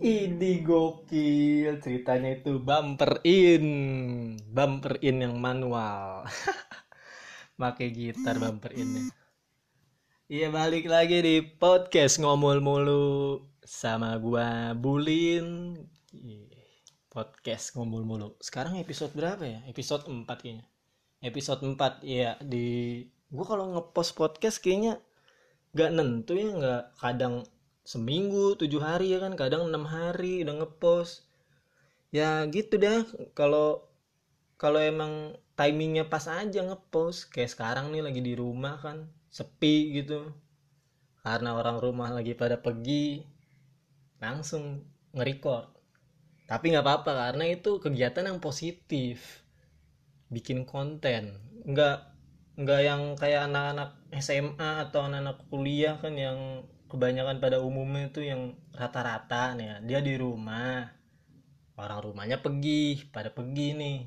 Ini gokil ceritanya itu bumper in, bumper in yang manual. Pakai gitar bumper innya. Iya balik lagi di podcast ngomul mulu sama gua Bulin. Podcast ngomul mulu. Sekarang episode berapa ya? Episode 4 kayaknya. Episode 4 ya di gua kalau ngepost podcast kayaknya gak nentu ya nggak kadang seminggu tujuh hari ya kan kadang enam hari udah ngepost. Ya gitu dah. Kalau kalau emang timingnya pas aja ngepost kayak sekarang nih lagi di rumah kan sepi gitu. Karena orang rumah lagi pada pergi langsung nge-record. Tapi nggak apa-apa karena itu kegiatan yang positif. Bikin konten. Nggak nggak yang kayak anak-anak SMA atau anak-anak kuliah kan yang kebanyakan pada umumnya itu yang rata-rata nih ya. Dia di rumah. Orang rumahnya pergi pada pergi nih.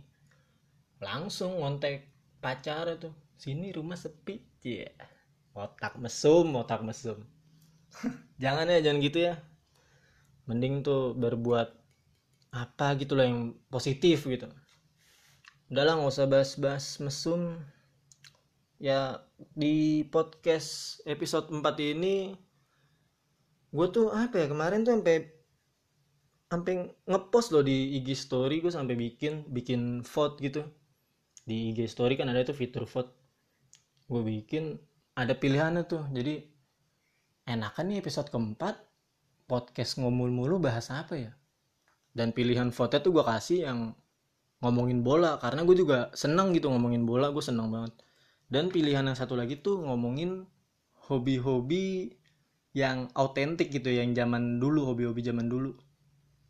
Langsung ngontek pacar tuh. Sini rumah sepi. Ya otak mesum otak mesum. Jangan ya jangan gitu ya. Mending tuh berbuat apa gitu loh yang positif gitu. Udahlah nggak usah bahas-bahas mesum. Ya di podcast episode 4 ini gue tuh apa ya kemarin tuh sampai sampai ngepost loh di IG story gue sampai bikin bikin vote gitu. Di IG story kan ada tuh fitur vote. Gue bikin ada pilihannya tuh. Jadi enakan nih episode keempat podcast ngomul mulu bahas apa ya? Dan pilihan vote tuh gue kasih yang ngomongin bola karena gue juga seneng gitu ngomongin bola gue seneng banget. Dan pilihan yang satu lagi tuh ngomongin hobi-hobi yang autentik gitu yang zaman dulu hobi-hobi zaman dulu.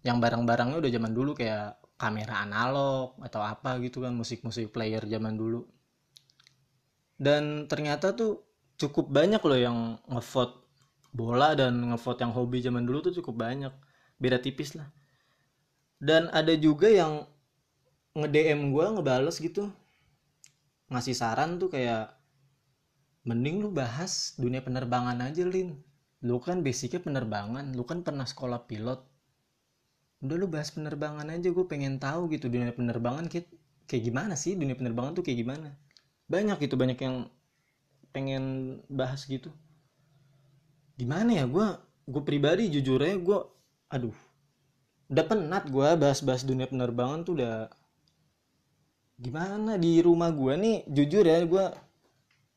Yang barang-barangnya udah zaman dulu kayak kamera analog atau apa gitu kan musik-musik player zaman dulu. Dan ternyata tuh cukup banyak loh yang ngevote bola dan ngevote yang hobi zaman dulu tuh cukup banyak. Beda tipis lah. Dan ada juga yang nge-DM gue ngebales gitu. Ngasih saran tuh kayak mending lu bahas dunia penerbangan aja Lin lu kan basicnya penerbangan lu kan pernah sekolah pilot. Udah lu bahas penerbangan aja gue pengen tahu gitu dunia penerbangan kayak, kayak gimana sih? Dunia penerbangan tuh kayak gimana? Banyak gitu banyak yang pengen bahas gitu. Gimana ya? Gue gue pribadi jujur aja gue aduh. Udah penat gue bahas-bahas dunia penerbangan tuh udah gimana di rumah gue nih? Jujur ya gue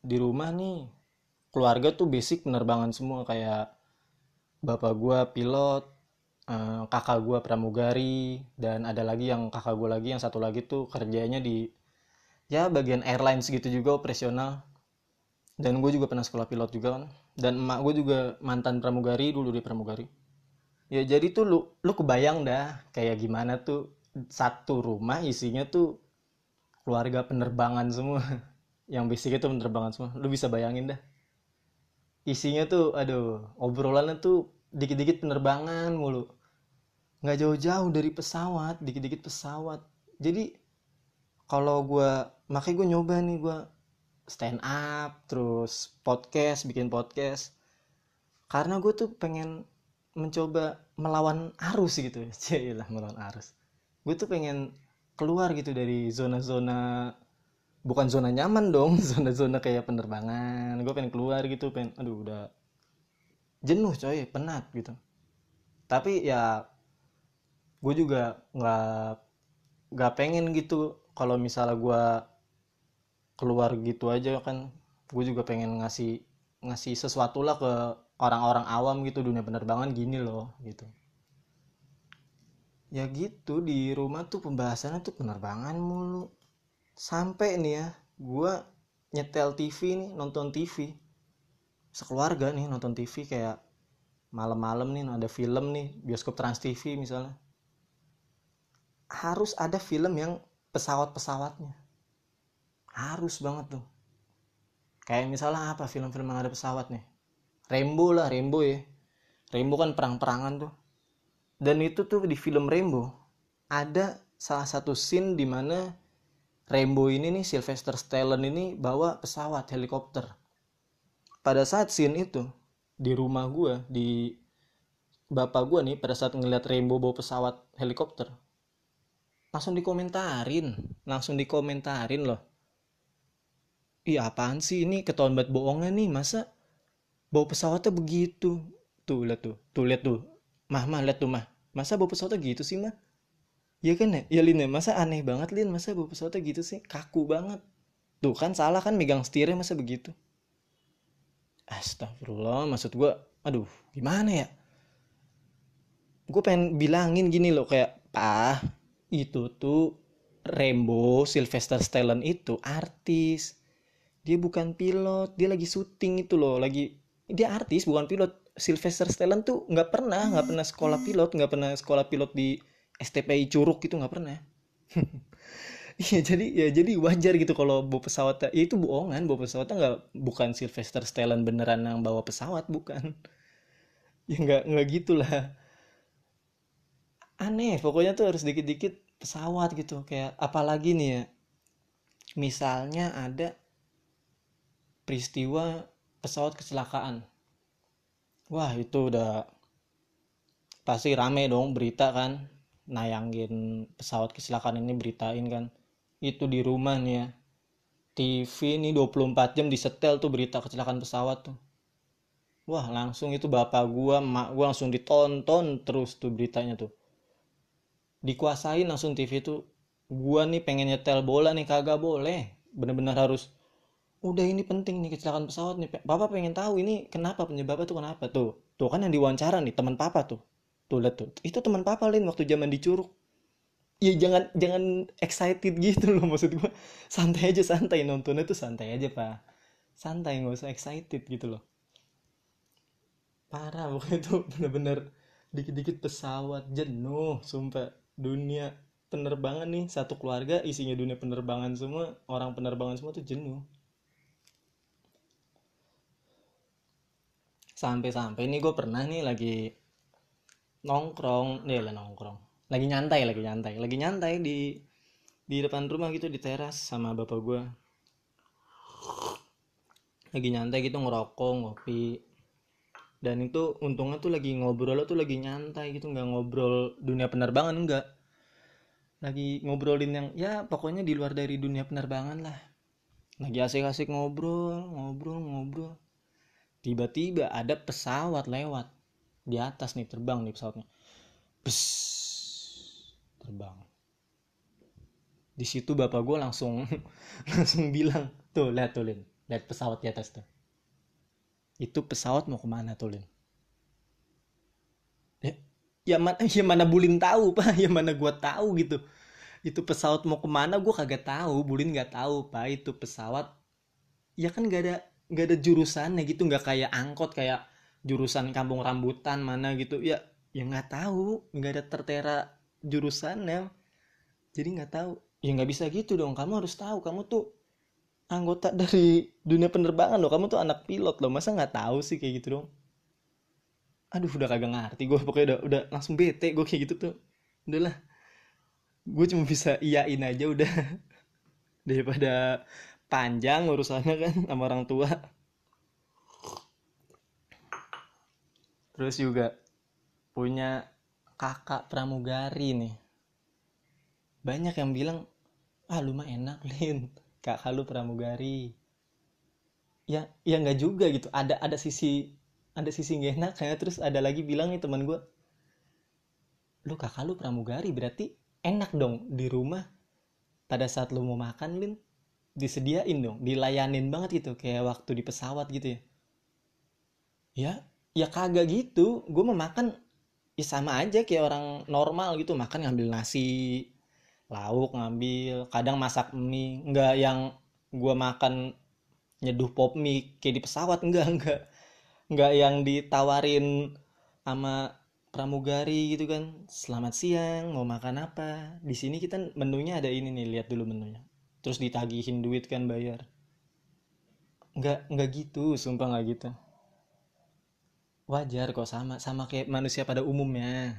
di rumah nih keluarga tuh basic penerbangan semua kayak bapak gue pilot eh, kakak gue pramugari dan ada lagi yang kakak gue lagi yang satu lagi tuh kerjanya di ya bagian airlines gitu juga operasional. Dan gue juga pernah sekolah pilot juga kan. Dan emak gue juga mantan pramugari dulu di pramugari. Ya jadi tuh lu lu kebayang dah kayak gimana tuh satu rumah isinya tuh keluarga penerbangan semua. Yang basicnya tuh penerbangan semua. Lu bisa bayangin dah isinya tuh aduh obrolannya tuh dikit-dikit penerbangan mulu. Nggak jauh-jauh dari pesawat dikit-dikit pesawat. Jadi kalau gue makanya gue nyoba nih gue stand up terus podcast bikin podcast. Karena gue tuh pengen mencoba melawan arus gitu. Lah melawan arus. Gue tuh pengen keluar gitu dari zona-zona bukan zona nyaman dong zona-zona kayak penerbangan. Gue pengen keluar gitu pengen aduh udah jenuh coy penat gitu. Tapi ya gue juga nggak nggak pengen gitu. Kalau misalnya gue keluar gitu aja kan gue juga pengen ngasih ngasih sesuatu lah ke orang-orang awam gitu dunia penerbangan gini loh gitu. Ya gitu di rumah tuh pembahasannya tuh penerbangan mulu sampai nih ya gue nyetel TV nih nonton TV sekeluarga nih nonton TV kayak malam-malam nih ada film nih bioskop Trans TV misalnya. Harus ada film yang pesawat-pesawatnya. Harus banget tuh. Kayak misalnya apa film-film yang ada pesawat nih? Rainbow lah Rainbow ya. Rainbow kan perang-perangan tuh. Dan itu tuh di film Rainbow ada salah satu scene di Rainbow ini nih Sylvester Stallone ini bawa pesawat helikopter. Pada saat scene itu di rumah gue di bapak gue nih pada saat ngeliat rainbow bawa pesawat helikopter langsung dikomentarin langsung dikomentarin loh. Iya apaan sih ini? Ketahuan banget bohongnya nih masa bawa pesawatnya begitu? Tuh lihat tuh tuh lihat tuh. Mah mah lihat tuh mah. Masa bawa pesawatnya gitu sih mah ya kan ya? Ya Lin ya. Masa aneh banget Lin. Masa bawa pesawatnya gitu sih? Kaku banget. Tuh kan salah kan megang setirnya masa begitu? Astagfirullah maksud gue aduh gimana ya? Gue pengen bilangin gini loh kayak ah itu tuh Rambo Sylvester Stallone itu artis. Dia bukan pilot dia lagi syuting itu loh lagi dia artis bukan pilot. Sylvester Stallone tuh nggak pernah nggak pernah sekolah pilot nggak pernah sekolah pilot di STPI Curug gitu nggak pernah. Iya jadi ya jadi wajar gitu kalau bawa pesawat ya itu bohongan bawa pesawatnya nggak bukan Sylvester Stallone beneran yang bawa pesawat bukan. Ya nggak nggak gitulah. Aneh pokoknya tuh harus dikit-dikit pesawat gitu kayak apalagi nih ya misalnya ada peristiwa pesawat kecelakaan. Wah itu udah pasti rame dong berita kan nayangin pesawat kecelakaan ini beritain kan. Itu di rumah nih ya. TV ini 24 jam disetel tuh berita kecelakaan pesawat tuh. Wah langsung itu bapak gua emak gua langsung ditonton terus tuh beritanya tuh. Dikuasain langsung TV tuh. Gua nih pengen nyetel bola nih kagak boleh. Bener-bener harus udah ini penting nih kecelakaan pesawat nih. Bapak pengen tahu ini kenapa penyebabnya tuh kenapa tuh. Tuh kan yang diwawancara nih teman papa tuh tuh lihat tuh. Itu teman papa lin waktu zaman di curug ya jangan jangan excited gitu loh maksud gue santai aja santai. Nontonnya tuh santai aja pak. Santai nggak usah excited gitu loh. Parah pokoknya itu bener-bener dikit-dikit pesawat jenuh sumpah. Dunia penerbangan nih satu keluarga isinya dunia penerbangan semua orang penerbangan semua tuh jenuh. Sampai-sampai nih gue pernah nih lagi nongkrong. Nih lah nongkrong. Lagi nyantai lagi nyantai. Lagi nyantai di di depan rumah gitu di teras sama bapak gue lagi nyantai gitu ngerokok ngopi. Dan itu untungnya tuh lagi ngobrol tuh lagi nyantai gitu. Nggak ngobrol dunia penerbangan enggak lagi ngobrolin yang ya pokoknya di luar dari dunia penerbangan lah. Lagi asik-asik ngobrol ngobrol ngobrol. Tiba-tiba ada pesawat lewat di atas nih terbang nih pesawatnya. Bus terbang. Di situ bapak gue langsung langsung bilang tuh lihat tuh lin. Lihat pesawat di atas tuh. Itu pesawat mau ke mana tuh lin? Ya, ya mana ya mana bulin tahu pak? Ya mana gue tahu gitu. Itu pesawat mau ke mana? Gue kagak tahu. Bulin nggak tahu pak. Itu pesawat ya kan gak ada gak ada jurusannya gitu. Nggak kayak angkot kayak jurusan kampung rambutan mana gitu ya ya nggak tahu nggak ada tertera jurusannya. Jadi nggak tahu. Ya nggak bisa gitu dong kamu harus tahu kamu tuh anggota dari dunia penerbangan loh kamu tuh anak pilot loh masa nggak tahu sih kayak gitu dong? Aduh udah kagak ngerti gue pokoknya udah udah langsung bete gue kayak gitu tuh. Udahlah gue cuma bisa iyain aja udah. Daripada panjang urusannya kan sama orang tua terus juga punya kakak pramugari nih. Banyak yang bilang ah lu mah enak lin. Kakak lu pramugari. Ya ya nggak juga gitu. Ada ada sisi ada sisi gak enak kayak terus ada lagi bilang nih teman gue lu kakak lu pramugari berarti enak dong di rumah. Pada saat lu mau makan lin disediain dong dilayanin banget gitu. Kayak waktu di pesawat gitu ya. Ya ya kagak gitu. Gue mau makan ya sama aja kayak orang normal gitu. Makan ngambil nasi lauk ngambil kadang masak mie. Nggak yang gua makan nyeduh pop mie kayak di pesawat. Enggak enggak enggak yang ditawarin sama pramugari gitu kan. Selamat siang mau makan apa? Di sini kita menunya ada ini nih lihat dulu menunya. Terus ditagihin duit kan bayar. Nggak nggak gitu. Sumpah nggak gitu wajar kok sama sama kayak manusia pada umumnya.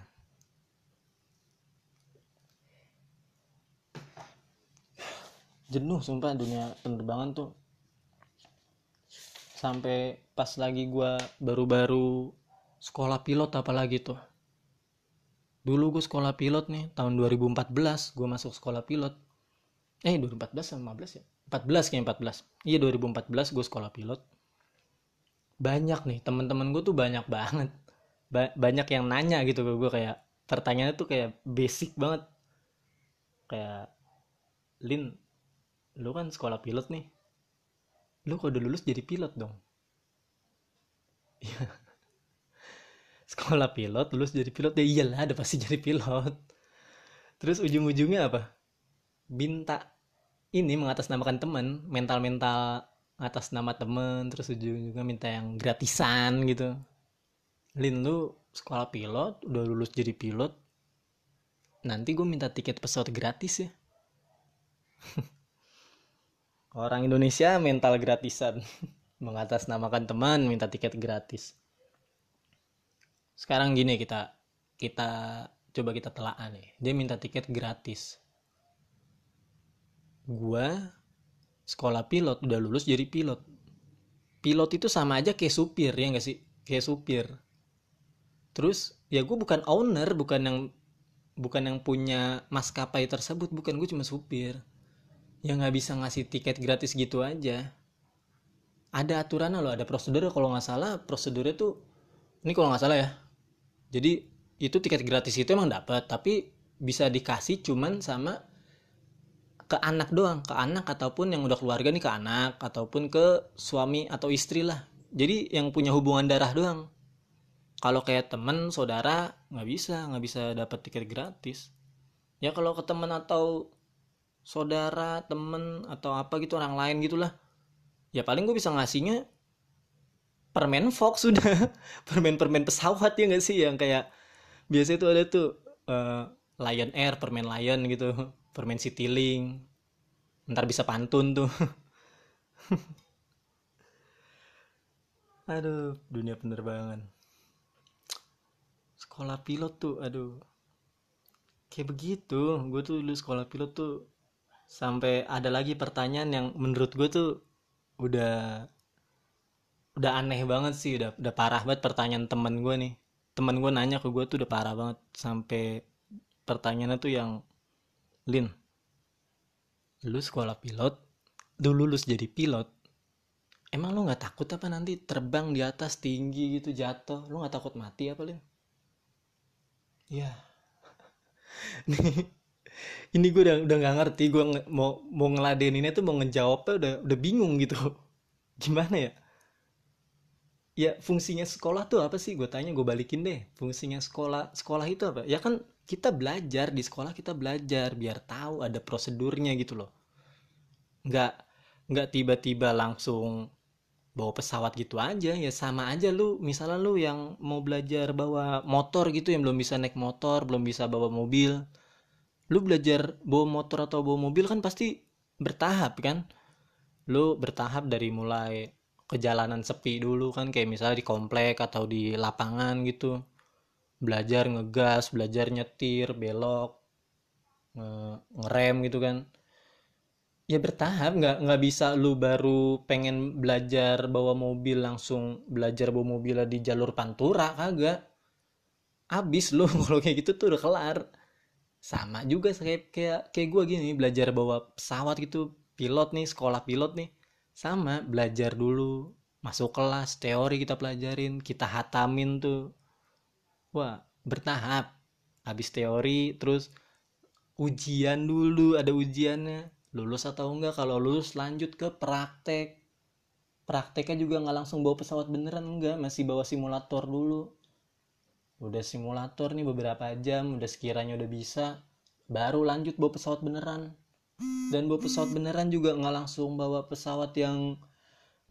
Jenuh sumpah dunia penerbangan tuh. Sampai pas lagi gue baru-baru sekolah pilot apalagi tuh. Dulu gue sekolah pilot nih tahun 2014 gue masuk sekolah pilot. Eh 2014 sama 15 ya? 14 kayak 14 iya 2014 gue sekolah pilot banyak nih teman-teman gue tuh banyak banget. Ba banyak yang nanya gitu ke gue kayak pertanyaannya tuh kayak basic banget. Kayak Lin lu kan sekolah pilot nih. Lu kalau udah lulus jadi pilot dong? Iya. Sekolah pilot lulus jadi pilot ya iyalah ada pasti jadi pilot. Terus ujung-ujungnya apa? Minta ini mengatasnamakan teman mental-mental atas nama temen terus ujung-ujungnya minta yang gratisan gitu. Lin lu sekolah pilot udah lulus jadi pilot nanti gue minta tiket pesawat gratis ya. Orang Indonesia mental gratisan. Mengatasnamakan teman minta tiket gratis. Sekarang gini kita kita coba kita telaah nih. Dia minta tiket gratis. Gua sekolah pilot udah lulus jadi pilot. Pilot itu sama aja kayak supir ya gak sih? Kayak supir. Terus ya gue bukan owner bukan yang bukan yang punya maskapai tersebut bukan. Gue cuma supir. Ya nggak bisa ngasih tiket gratis gitu aja. Ada aturan loh ada prosedur kalau nggak salah prosedurnya tuh ini kalau nggak salah ya. Jadi itu tiket gratis itu emang dapat tapi bisa dikasih cuman sama ke anak doang ke anak ataupun yang udah keluarga nih ke anak ataupun ke suami atau istri lah. Jadi yang punya hubungan darah doang. Kalau kayak temen saudara nggak bisa nggak bisa dapat tiket gratis. Ya kalau ke temen atau saudara temen atau apa gitu orang lain gitulah. Ya paling gue bisa ngasihnya permen Fox sudah. Permen-permen pesawat ya nggak sih? Yang kayak biasa itu ada tuh uh, Lion Air permen Lion gitu permen Citylink. Ntar bisa pantun tuh. Aduh dunia penerbangan. Sekolah pilot tuh aduh. Kayak begitu gue tuh dulu sekolah pilot tuh sampai ada lagi pertanyaan yang menurut gue tuh udah udah aneh banget sih udah udah parah banget pertanyaan temen gue nih. Temen gue nanya ke gue tuh udah parah banget sampai pertanyaannya tuh yang Lin lu sekolah pilot dulu lulus jadi pilot emang lu nggak takut apa nanti terbang di atas tinggi gitu jatuh? Lu nggak takut mati apa Lin? Ya nih ini gue udah udah nggak ngerti gue nge, mau mau ngeladeninnya tuh mau ngejawabnya udah udah bingung gitu. Gimana ya ya fungsinya sekolah tuh apa sih? Gue tanya gue balikin deh. Fungsinya sekolah sekolah itu apa? Ya kan kita belajar di sekolah kita belajar biar tahu ada prosedurnya gitu loh. Nggak nggak tiba-tiba langsung bawa pesawat gitu aja. Ya sama aja lu misalnya lu yang mau belajar bawa motor gitu yang belum bisa naik motor belum bisa bawa mobil. Lu belajar bawa motor atau bawa mobil kan pasti bertahap kan? Lu bertahap dari mulai ke jalanan sepi dulu kan kayak misalnya di komplek atau di lapangan gitu. Belajar ngegas belajar nyetir belok nge ngerem gitu kan. Ya bertahap nggak nggak bisa lu baru pengen belajar bawa mobil langsung belajar bawa mobil di jalur pantura kagak. Abis lu kalau kayak gitu tuh udah kelar. Sama juga kayak kayak kayak gue gini belajar bawa pesawat gitu. Pilot nih sekolah pilot nih sama belajar dulu. Masuk kelas teori kita pelajarin kita hatamin tuh. Wah bertahap. Habis teori terus ujian dulu ada ujiannya. Lulus atau enggak kalau lulus lanjut ke praktek. Prakteknya juga nggak langsung bawa pesawat beneran enggak. Masih bawa simulator dulu. Udah simulator nih beberapa jam udah sekiranya udah bisa baru lanjut bawa pesawat beneran dan bawa pesawat beneran juga nggak langsung bawa pesawat yang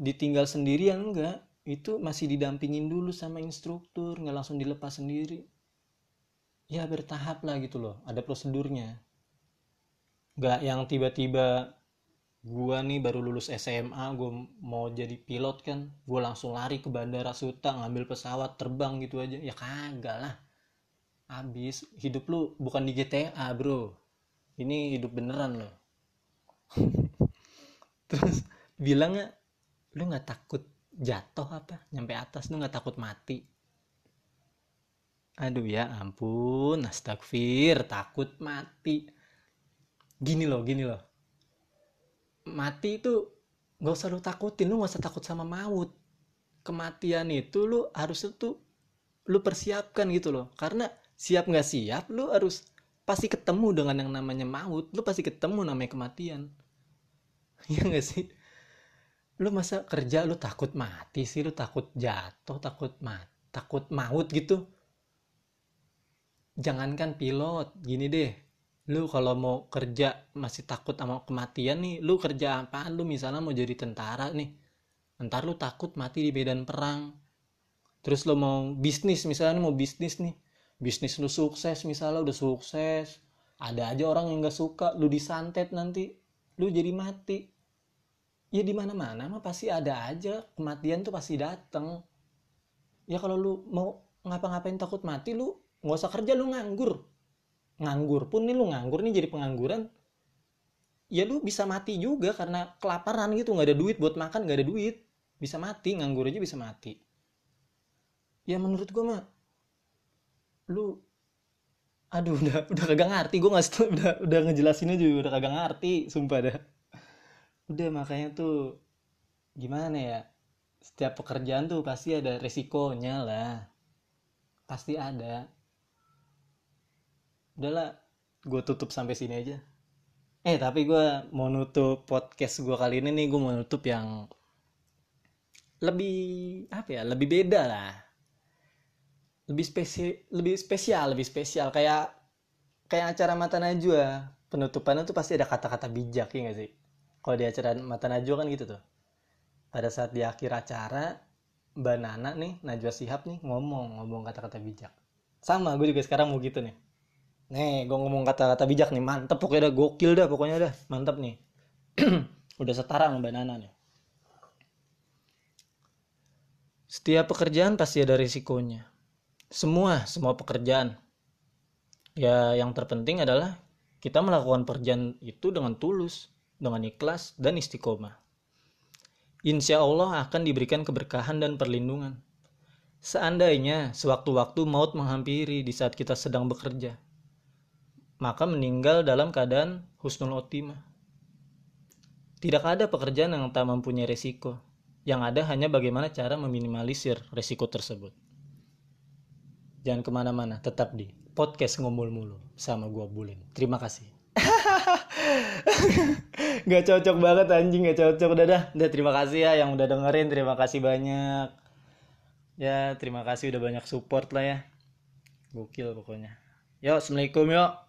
ditinggal sendirian enggak itu masih didampingin dulu sama instruktur nggak langsung dilepas sendiri. Ya bertahap lah gitu loh ada prosedurnya. Nggak yang tiba-tiba gua nih baru lulus SMA gue mau jadi pilot kan. Gue langsung lari ke bandara Suta ngambil pesawat terbang gitu aja. Ya kagak lah. Habis. Hidup lu bukan di GTA bro ini hidup beneran loh. Terus bilangnya lu nggak takut jatuh apa? Nyampe atas lu nggak takut mati? Aduh ya ampun astagfir takut mati. Gini loh gini loh. Mati itu nggak usah lu takutin lu nggak usah takut sama maut. Kematian itu lu harus tuh lu persiapkan gitu loh. Karena siap nggak siap lu harus pasti ketemu dengan yang namanya maut. Lu pasti ketemu namanya kematian. Iya gak sih? Lu masa kerja lu takut mati sih? Lu takut jatuh takut mati takut maut gitu? Jangankan pilot gini deh. Lu kalau mau kerja masih takut sama kematian nih lu kerja apaan? Lu misalnya mau jadi tentara nih ntar lu takut mati di medan perang. Terus lu mau bisnis misalnya mau bisnis nih bisnis lu sukses misalnya udah sukses. Ada aja orang yang gak suka lu disantet nanti lu jadi mati. Ya di mana mana mah pasti ada aja. Kematian tuh pasti datang ya kalau lu mau ngapa-ngapain takut mati lu nggak usah kerja lu nganggur. Nganggur pun nih lu nganggur nih jadi pengangguran. Ya lu bisa mati juga karena kelaparan gitu. Nggak ada duit buat makan nggak ada duit. Bisa mati nganggur aja bisa mati. Ya menurut gua mah lu aduh udah udah kagak ngerti gue nggak udah udah ngejelasinnya juga udah kagak ngerti sumpah dah. Udah makanya tuh gimana ya setiap pekerjaan tuh pasti ada resikonya lah. Pasti ada. Udahlah gue tutup sampai sini aja. Eh tapi gue mau nutup podcast gue kali ini nih gue mau nutup yang lebih apa ya lebih beda lah lebih spesial lebih spesial lebih spesial. Kayak kayak acara mata najwa. Penutupannya tuh pasti ada kata-kata bijak ya gak sih? Kalau di acara mata najwa kan gitu tuh. Pada saat di akhir acara mbak nih Najwa Sihab nih ngomong ngomong kata-kata bijak. Sama gue juga sekarang mau gitu nih. Nih gue ngomong kata-kata bijak nih mantep pokoknya udah gokil dah pokoknya dah mantep nih. Udah setara sama mbak nih. Setiap pekerjaan pasti ada risikonya semua semua pekerjaan ya yang terpenting adalah kita melakukan pekerjaan itu dengan tulus dengan ikhlas dan istiqomah. Insya Allah akan diberikan keberkahan dan perlindungan. Seandainya sewaktu-waktu maut menghampiri di saat kita sedang bekerja, maka meninggal dalam keadaan husnul otimah. Tidak ada pekerjaan yang tak mempunyai resiko. Yang ada hanya bagaimana cara meminimalisir resiko tersebut. Jangan ke mana-mana, tetap di podcast ngomul mulu sama gua Bulin. Terima kasih. gak cocok banget anjing gak cocok. Udah dah. Udah terima kasih ya yang udah dengerin. Terima kasih banyak. Ya terima kasih udah banyak support lah ya. Gokil pokoknya. Yuk assalamualaikum yuk